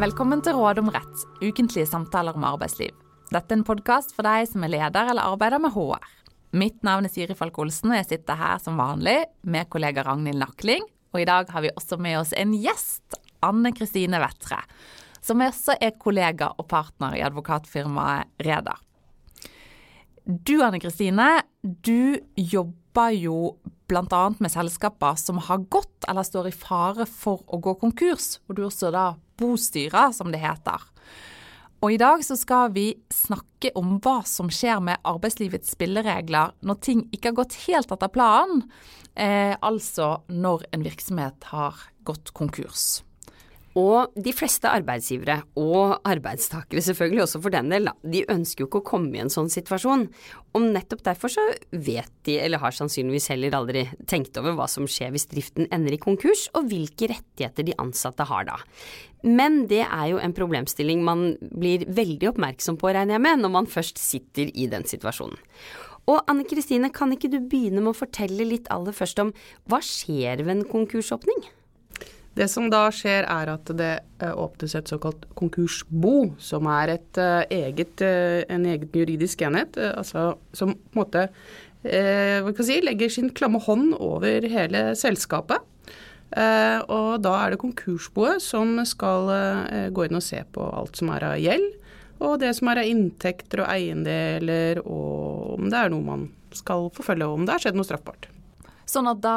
Velkommen til Råd om rett, ukentlige samtaler om arbeidsliv. Dette er en podkast for deg som er leder eller arbeider med HR. Mitt navn er Siri Falk Olsen, og jeg sitter her som vanlig med kollega Ragnhild Nakling. Og i dag har vi også med oss en gjest, Anne Kristine Vettre, som også er kollega og partner i advokatfirmaet Reder. Du Anne Kristine, du jobber jo bl.a. med selskaper som har gått eller står i fare for å gå konkurs, og du også da bostyrer, som det heter. Og i dag så skal vi snakke om hva som skjer med arbeidslivets spilleregler når ting ikke har gått helt etter planen, eh, altså når en virksomhet har gått konkurs. Og de fleste arbeidsgivere, og arbeidstakere selvfølgelig også for den del, de ønsker jo ikke å komme i en sånn situasjon. Og nettopp derfor så vet de, eller har sannsynligvis heller aldri tenkt over hva som skjer hvis driften ender i konkurs, og hvilke rettigheter de ansatte har da. Men det er jo en problemstilling man blir veldig oppmerksom på, regner jeg med, når man først sitter i den situasjonen. Og Anne Kristine, kan ikke du begynne med å fortelle litt aller først om hva skjer ved en konkursåpning? Det som da skjer er at det eh, åpnes et såkalt konkursbo, som er et, uh, eget, uh, en egen juridisk enhet, altså, som på en måte si, legger sin klamme hånd over hele selskapet. og da er det konkursboet som skal gå inn og se på alt som er av gjeld, og det som er av inntekter og eiendeler, og om det er noe man skal forfølge, og om det har skjedd noe straffbart. Sånn at da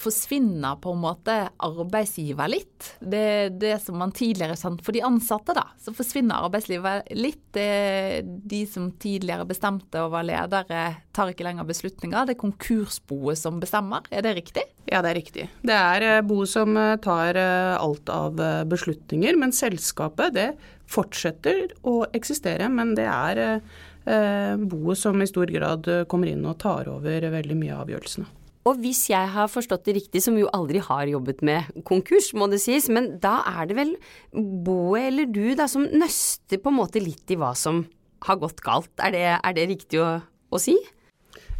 forsvinner på en måte arbeidsgiver litt. Det er det som man tidligere sant For de ansatte, da, så forsvinner arbeidslivet litt. Det de som tidligere bestemte og var ledere, tar ikke lenger beslutninger. Det er konkursboet som bestemmer, er det riktig? Ja, det er riktig. Det er eh, boet som eh, tar eh, alt av beslutninger, men selskapet det fortsetter å eksistere. Men det er boet som i stor grad kommer inn og tar over veldig mye av avgjørelsene. Og hvis jeg har forstått det riktig, som jo aldri har jobbet med konkurs, må det sies, men da er det vel boet eller du da som nøster på en måte litt i hva som har gått galt. Er det, er det riktig å, å, si?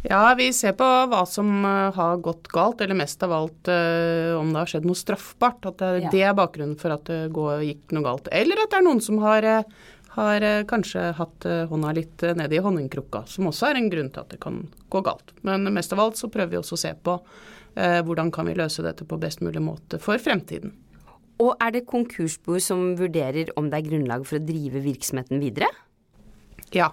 Ja, vi ser på hva som eh, har gått galt, eller mest av alt uh, om det har skjedd noe straffbart. At det, ja. det er bakgrunnen for at det går, gikk noe galt. Eller at det er noen som har uh, har eh, kanskje hatt eh, hånda litt eh, nede i honningkrukka, som også er en grunn til at det kan gå galt. Men mest av alt så prøver vi også å se på eh, hvordan kan vi løse dette på best mulig måte for fremtiden. Og er det konkursboer som vurderer om det er grunnlag for å drive virksomheten videre? Ja.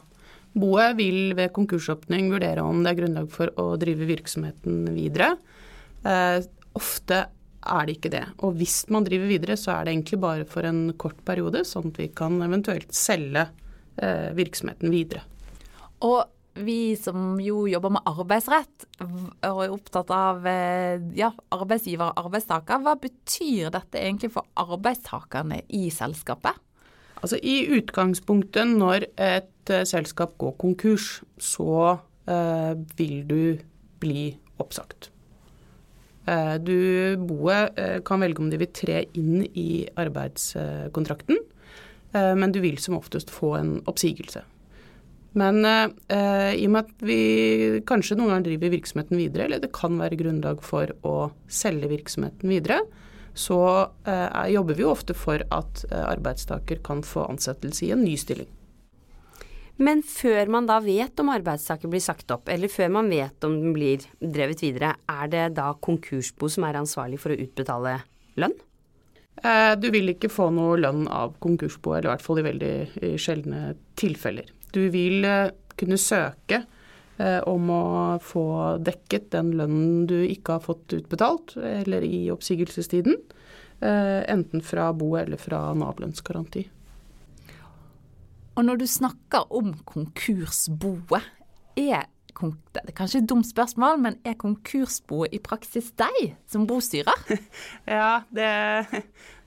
Boet vil ved konkursåpning vurdere om det er grunnlag for å drive virksomheten videre. Eh, ofte er det ikke det. Og hvis man driver videre, så er det egentlig bare for en kort periode, sånn at vi kan eventuelt selge eh, virksomheten videre. Og vi som jo jobber med arbeidsrett og er opptatt av eh, ja, arbeidsgiver og arbeidstaker, hva betyr dette egentlig for arbeidstakerne i selskapet? Altså I utgangspunktet når et uh, selskap går konkurs, så uh, vil du bli oppsagt. Eh, du, boet eh, kan velge om de vil tre inn i arbeidskontrakten, eh, men du vil som oftest få en oppsigelse. Men i og med at vi kanskje noen ganger driver virksomheten videre, eller det kan være grunnlag for å selge virksomheten videre, så jobber vi jo ofte for at arbeidstaker kan få ansettelse i en ny stilling. Men før man da vet om arbeidstaker blir sagt opp, eller før man vet om den blir drevet videre, er det da konkursbo som er ansvarlig for å utbetale lønn? Eh, du vil ikke få noe lønn av konkursbo, eller i hvert fall i veldig sjeldne tilfeller. Du vil eh, kunne søke eh, om å få dekket den lønnen du ikke har fått utbetalt, eller i oppsigelsestiden. Enten fra bo eller fra Nav-lønnsgaranti. Og når du snakker om konkursboet, er det er kanskje et dumt spørsmål, men er konkursboet i praksis deg som bostyrer? ja, det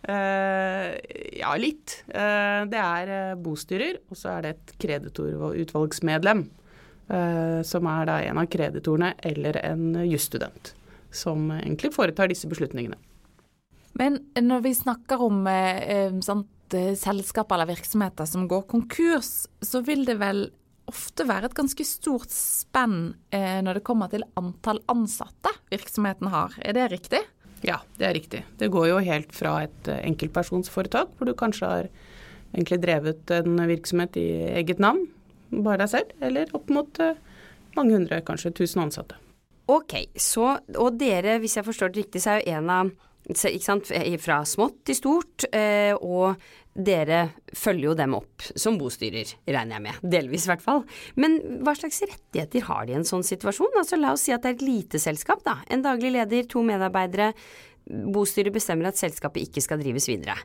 øh, Ja, litt. Uh, det er uh, bostyrer, og så er det et kreditorutvalgsmedlem. som er da en av kreditorene eller en jusstudent, som egentlig foretar disse beslutningene. Men når vi snakker om sånn, Eh, selskaper eller virksomheter som går konkurs, så vil det vel ofte være et ganske stort spenn eh, når det kommer til antall ansatte virksomheten har. Er det riktig? Ja, det er riktig. Det går jo helt fra et eh, enkeltpersonsforetak, hvor du kanskje har egentlig drevet en virksomhet i eget navn, bare deg selv, eller opp mot mange hundre, kanskje tusen ansatte. Ok, så, og dere, hvis jeg forstår det riktig, så er jo en av ikke sant, fra smått til stort, eh, og dere følger jo dem opp som bostyrer, regner jeg med. Delvis i hvert fall. Men hva slags rettigheter har de i en sånn situasjon? Altså la oss si at det er et lite selskap, da. En daglig leder, to medarbeidere. Bostyret bestemmer at selskapet ikke skal drives videre.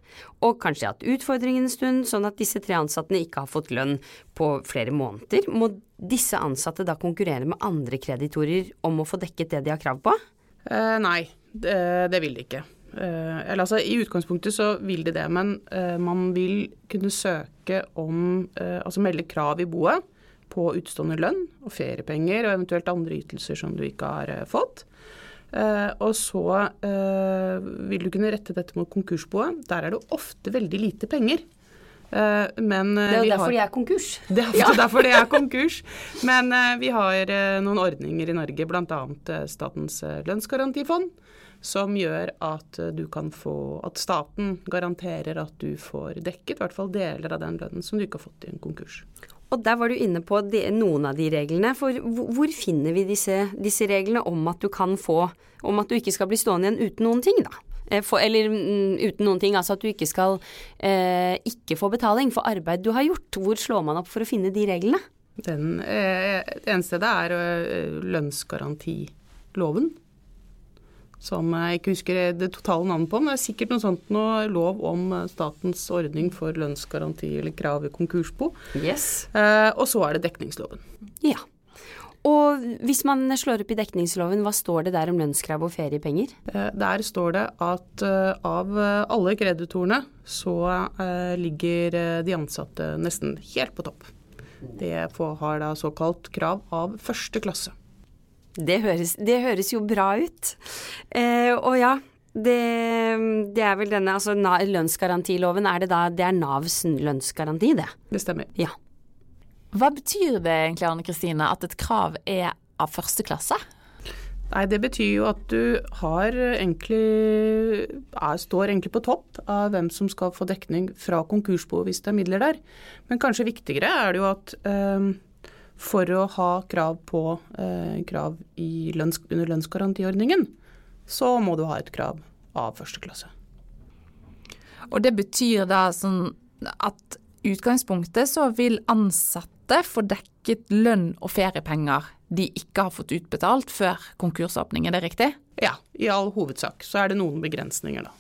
Og kanskje hatt utfordringer en stund, sånn at disse tre ansatte ikke har fått lønn på flere måneder. Må disse ansatte da konkurrere med andre kreditorer om å få dekket det de har krav på? Eh, nei, det, det vil de ikke. Eh, eller altså, I utgangspunktet så vil de det, men eh, man vil kunne søke om eh, Altså melde krav i boet på utstående lønn og feriepenger og eventuelt andre ytelser som du ikke har fått. Og så vil du kunne rette dette mot konkursboet. Der er det ofte veldig lite penger. Men det er jo derfor har, de er konkurs. Det er ja. derfor de er konkurs. Men vi har noen ordninger i Norge, bl.a. Statens lønnsgarantifond, som gjør at du kan få At staten garanterer at du får dekket i hvert fall deler av den lønnen som du ikke har fått i en konkurs. Og der var du inne på de, noen av de reglene. For hvor finner vi disse, disse, reglene om at du kan få Om at du ikke skal bli stående igjen uten noen ting, da? Eh, for, eller mm, uten noen ting, altså at du ikke skal eh, ikke få betaling for arbeid du har gjort. Hvor slår man opp for å finne de reglene? Den, eh, det eneste det er eh, lønnsgarantiloven som jeg ikke husker det totale navnet på, men det er sikkert noe sånt noe lov om statens ordning for lønnsgaranti eller krav i konkursbo. Yes. Eh, og så er det dekningsloven. Ja. Og hvis man slår opp i dekningsloven, hva står det der om lønnskrav og feriepenger? Eh, der står det at eh, av alle kreditorene så eh, ligger eh, de ansatte nesten helt på topp. Det har da såkalt krav av første klasse. Det høres, det høres jo bra ut. Eh, og ja, det, det, er vel denne altså lønnsgarantiloven, er det da det er Navs lønnsgaranti, det? Det stemmer. Ja. Hva betyr det egentlig, Anne Kristine, at et krav er av første klasse? Nei, Det betyr jo at du har egentlig er, står egentlig på topp av hvem som skal få dekning fra konkursboet hvis det er midler der. Men kanskje viktigere er det jo at øh, for å ha krav på eh, krav lønns, under lønnsgarantiordningen, så må du ha et krav av første klasse. Og det betyr da sånn at utgangspunktet så vil ansatte få dekket lønn og feriepenger de ikke har fått utbetalt før konkursåpning, er det riktig? Ja, i all hovedsak. Så er det noen begrensninger, da.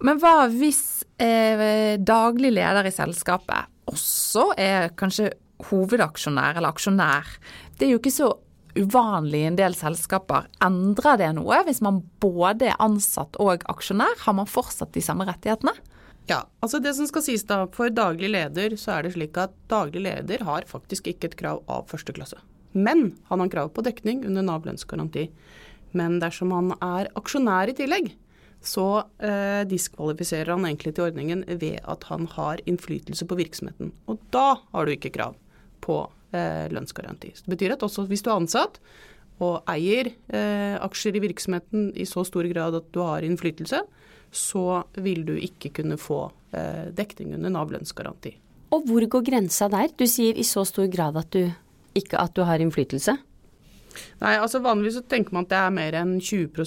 Men hva hvis eh, daglig leder i selskapet også er kanskje hovedaksjonær eller aksjonær. Det er jo ikke så uvanlig i en del selskaper. Endrer det noe hvis man både er ansatt og aksjonær? Har man fortsatt de samme rettighetene? Ja, altså det som skal sies da, For daglig leder så er det slik at daglig leder har faktisk ikke et krav av første klasse. Men han har krav på dekning under Nav lønnsgaranti. Men dersom han er aksjonær i tillegg, så eh, diskvalifiserer han egentlig til ordningen ved at han har innflytelse på virksomheten. Og da har du ikke krav på eh, lønnsgaranti. Så det betyr at også hvis du er ansatt og eier eh, aksjer i virksomheten i så stor grad at du har innflytelse, så vil du ikke kunne få eh, dekning under Nav lønnsgaranti. Og hvor går grensa der? Du sier i så stor grad at du ikke at du har innflytelse? Nei, altså Vanligvis så tenker man at det er mer enn 20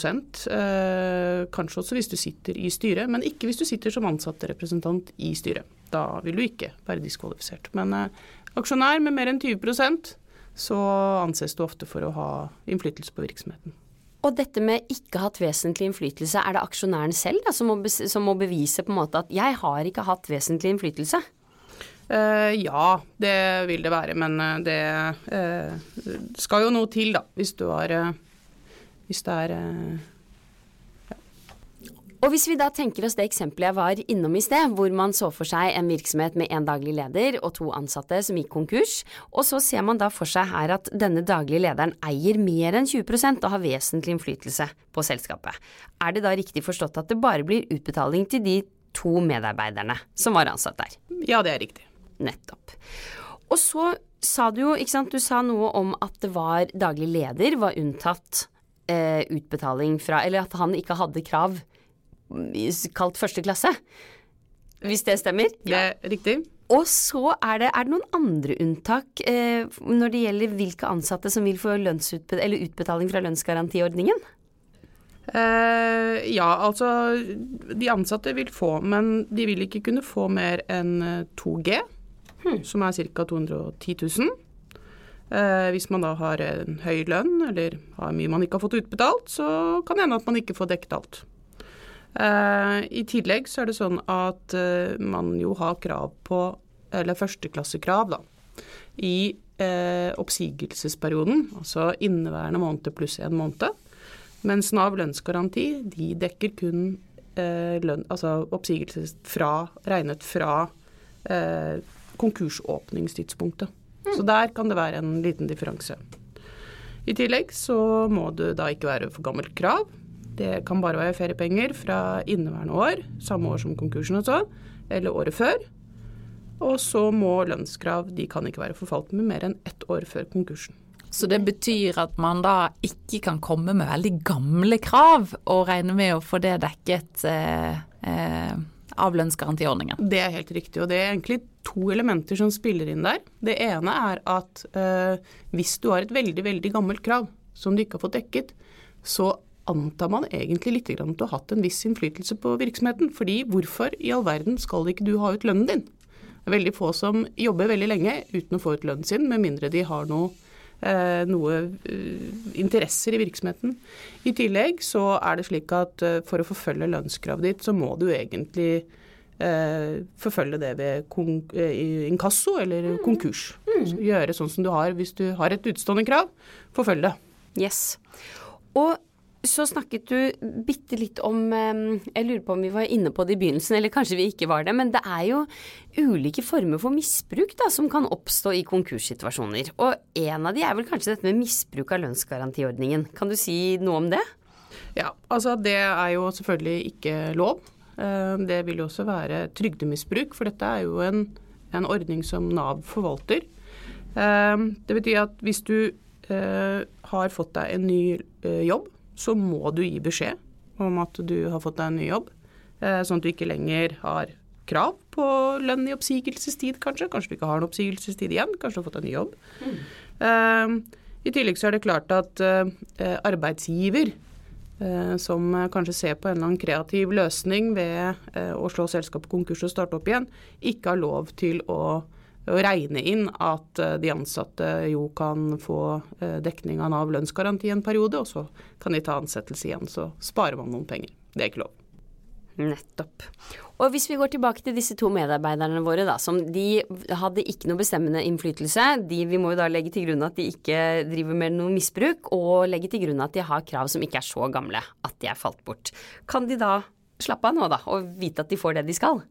eh, Kanskje også hvis du sitter i styret, men ikke hvis du sitter som ansattrepresentant i styret. Da vil du ikke være diskvalifisert. Men eh, aksjonær med mer enn 20% så anses du ofte for å ha innflytelse på virksomheten. Og dette med ikke hatt vesentlig innflytelse, er det aksjonæren selv da, som, må som, må bevise på en måte at 'jeg har ikke hatt vesentlig innflytelse'? Uh, ja, det vil det være, men eh, det uh, skal jo noe til, da. Hvis du har uh, Hvis det er og hvis vi da tenker oss det eksempelet jeg var innom i sted, hvor man så for seg en virksomhet med en daglig leder og to ansatte som gikk konkurs, og så ser man da for seg her at denne daglige lederen eier mer enn 20 og har vesentlig innflytelse på selskapet. Er det da riktig forstått at det bare blir utbetaling til de to medarbeiderne som var ansatt der? Ja, det er riktig. Nettopp. Og så sa du jo, ikke sant, du sa noe om at det var daglig leder var unntatt eh, utbetaling fra Eller at han ikke hadde krav kalt første klasse. Hvis det stemmer? Det er riktig. Og så er det, er det noen andre unntak eh, når det gjelder hvilke ansatte som vil få utbetaling fra lønnsgarantiordningen? Eh, ja, altså de ansatte vil få, men de vil ikke kunne få mer enn 2G, hmm. som er ca. 210 000. Eh, hvis man da har en høy lønn eller har mye man ikke har fått utbetalt, så kan det hende at man ikke får dekket alt. Eh, I tillegg så er det sånn at eh, man jo har krav på, eller førsteklassekrav, da, i eh, oppsigelsesperioden, altså inneværende måned pluss en måned. Mens Nav lønnsgaranti de dekker kun eh, lønn, altså oppsigelse fra, regnet fra eh, konkursåpningstidspunktet. Mm. Så der kan det være en liten differanse. I tillegg så må du da ikke være for gammelt krav. Det kan bare være feriepenger fra inneværende år, samme år som konkursen også, eller året før. Og så må lønnskrav de kan ikke være forfalt med mer enn ett år før konkursen. Så det betyr at man da ikke kan komme med veldig gamle krav og regne med å få det dekket eh, eh, av lønnsgarantiordningen? Det er helt riktig, og det er egentlig to elementer som spiller inn der. Det ene er at eh, hvis du har et veldig, veldig gammelt krav som du ikke har fått dekket, så antar man egentlig litt at du har hatt en viss innflytelse på virksomheten. Fordi hvorfor i all verden skal ikke du ha ut lønnen din? Det er veldig få som jobber veldig lenge uten å få ut lønnen sin, med mindre de har noe, eh, noe uh, interesser i virksomheten. I tillegg så er det slik at uh, for å forfølge lønnskravet ditt, så må du egentlig uh, forfølge det ved inkasso eller mm. konkurs. Mm. Gjøre sånn som du har hvis du har et utstående krav. Forfølg det. Yes. Og så snakket du bitte litt om Jeg lurer på om vi var inne på det i begynnelsen, eller kanskje vi ikke var det. Men det er jo ulike former for misbruk da, som kan oppstå i konkurssituasjoner. Og en av de er vel kanskje dette med misbruk av lønnsgarantiordningen. Kan du si noe om det? Ja, altså det er jo selvfølgelig ikke lov. Eh, det vil jo også være trygdemisbruk, for dette er jo en, en ordning som Nav forvalter. Eh, det betyr at hvis du eh, har fått deg en ny jobb, så må du gi beskjed om at du har fått deg en ny jobb. Eh, sånn at du ikke lenger har krav på lønn i oppsigelsestid, kanskje. Kanskje du ikke har en oppsigelsestid igjen. Kanskje du har fått deg en ny jobb. Mm. I tillegg så er det klart at uh, arbeidsgiver, som kanskje ser på en eller annen kreativ løsning ved å slå selskapet konkurs og starte opp igjen, ikke har lov til å å regne inn at eh, de ansatte jo kan få eh, dekning av Nav lønnsgaranti en periode, og så kan de ta ansettelse igjen. Så sparer man noen penger. Det er ikke lov. Nettopp. Og hvis vi går tilbake til disse to medarbeiderne våre, da, som de hadde ikke noe bestemmende innflytelse. De, vi må jo da legge til grunn at de ikke driver med noe misbruk, og legge til grunn at de har krav som ikke er så gamle at de er falt bort. Kan de da slappe av nå, da, og vite at de får det de skal?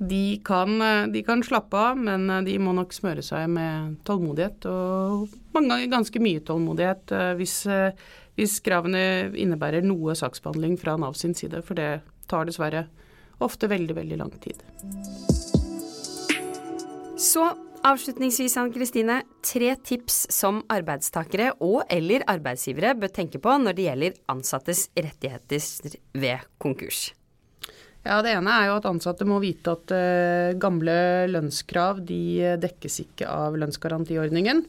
De kan, eh, de kan, slappe av, men eh, de må nok smøre seg med tålmodighet. Og mange ganger ganske mye tålmodighet eh, hvis, hvis kravene innebærer noe saksbehandling fra Nav sin side. For det tar dessverre ofte veldig, veldig lang tid. Så avslutningsvis, Anne Kristine. Tre tips som arbeidstakere og eller arbeidsgivere bør tenke på når det gjelder ansattes rettigheter ved konkurs. Ja, Det ene er jo at ansatte må vite at uh, gamle lønnskrav de dekkes ikke av lønnsgarantiordningen.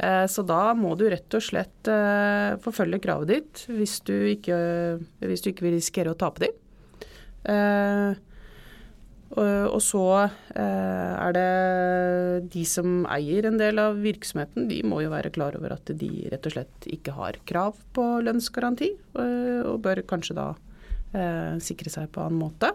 Uh, så da må du rett og slett uh, forfølge kravet ditt hvis du ikke, hvis du ikke vil risikere å tape dem. Og, så er det de som eier en del av virksomheten, de må jo være klar over at de rett og slett ikke har krav på lønnsgaranti, og bør kanskje da eh, sikre seg på annen måte.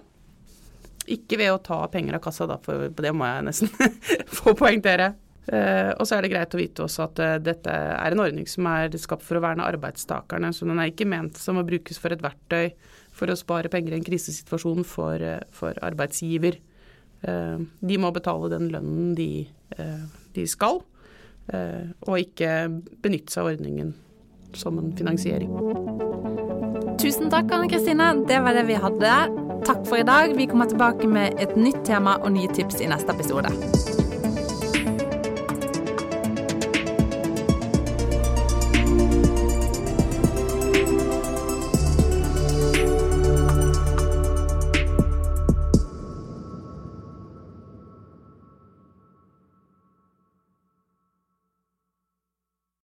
Ikke ved å ta penger av kassa, da, for det må jeg nesten få poengtere. Eh, og så er det greit å vite også at eh, dette er en ordning som er skapt for å verne arbeidstakerne. Så den er ikke ment som å brukes for et verktøy for å spare penger i en krisesituasjon for, uh, for arbeidsgiver. Eh, de må betale den lønnen de, de skal, og ikke benytte seg av ordningen som en finansiering. Tusen takk, Anne Kristine. Det var det vi hadde. Takk for i dag. Vi kommer tilbake med et nytt tema og nye tips i neste episode.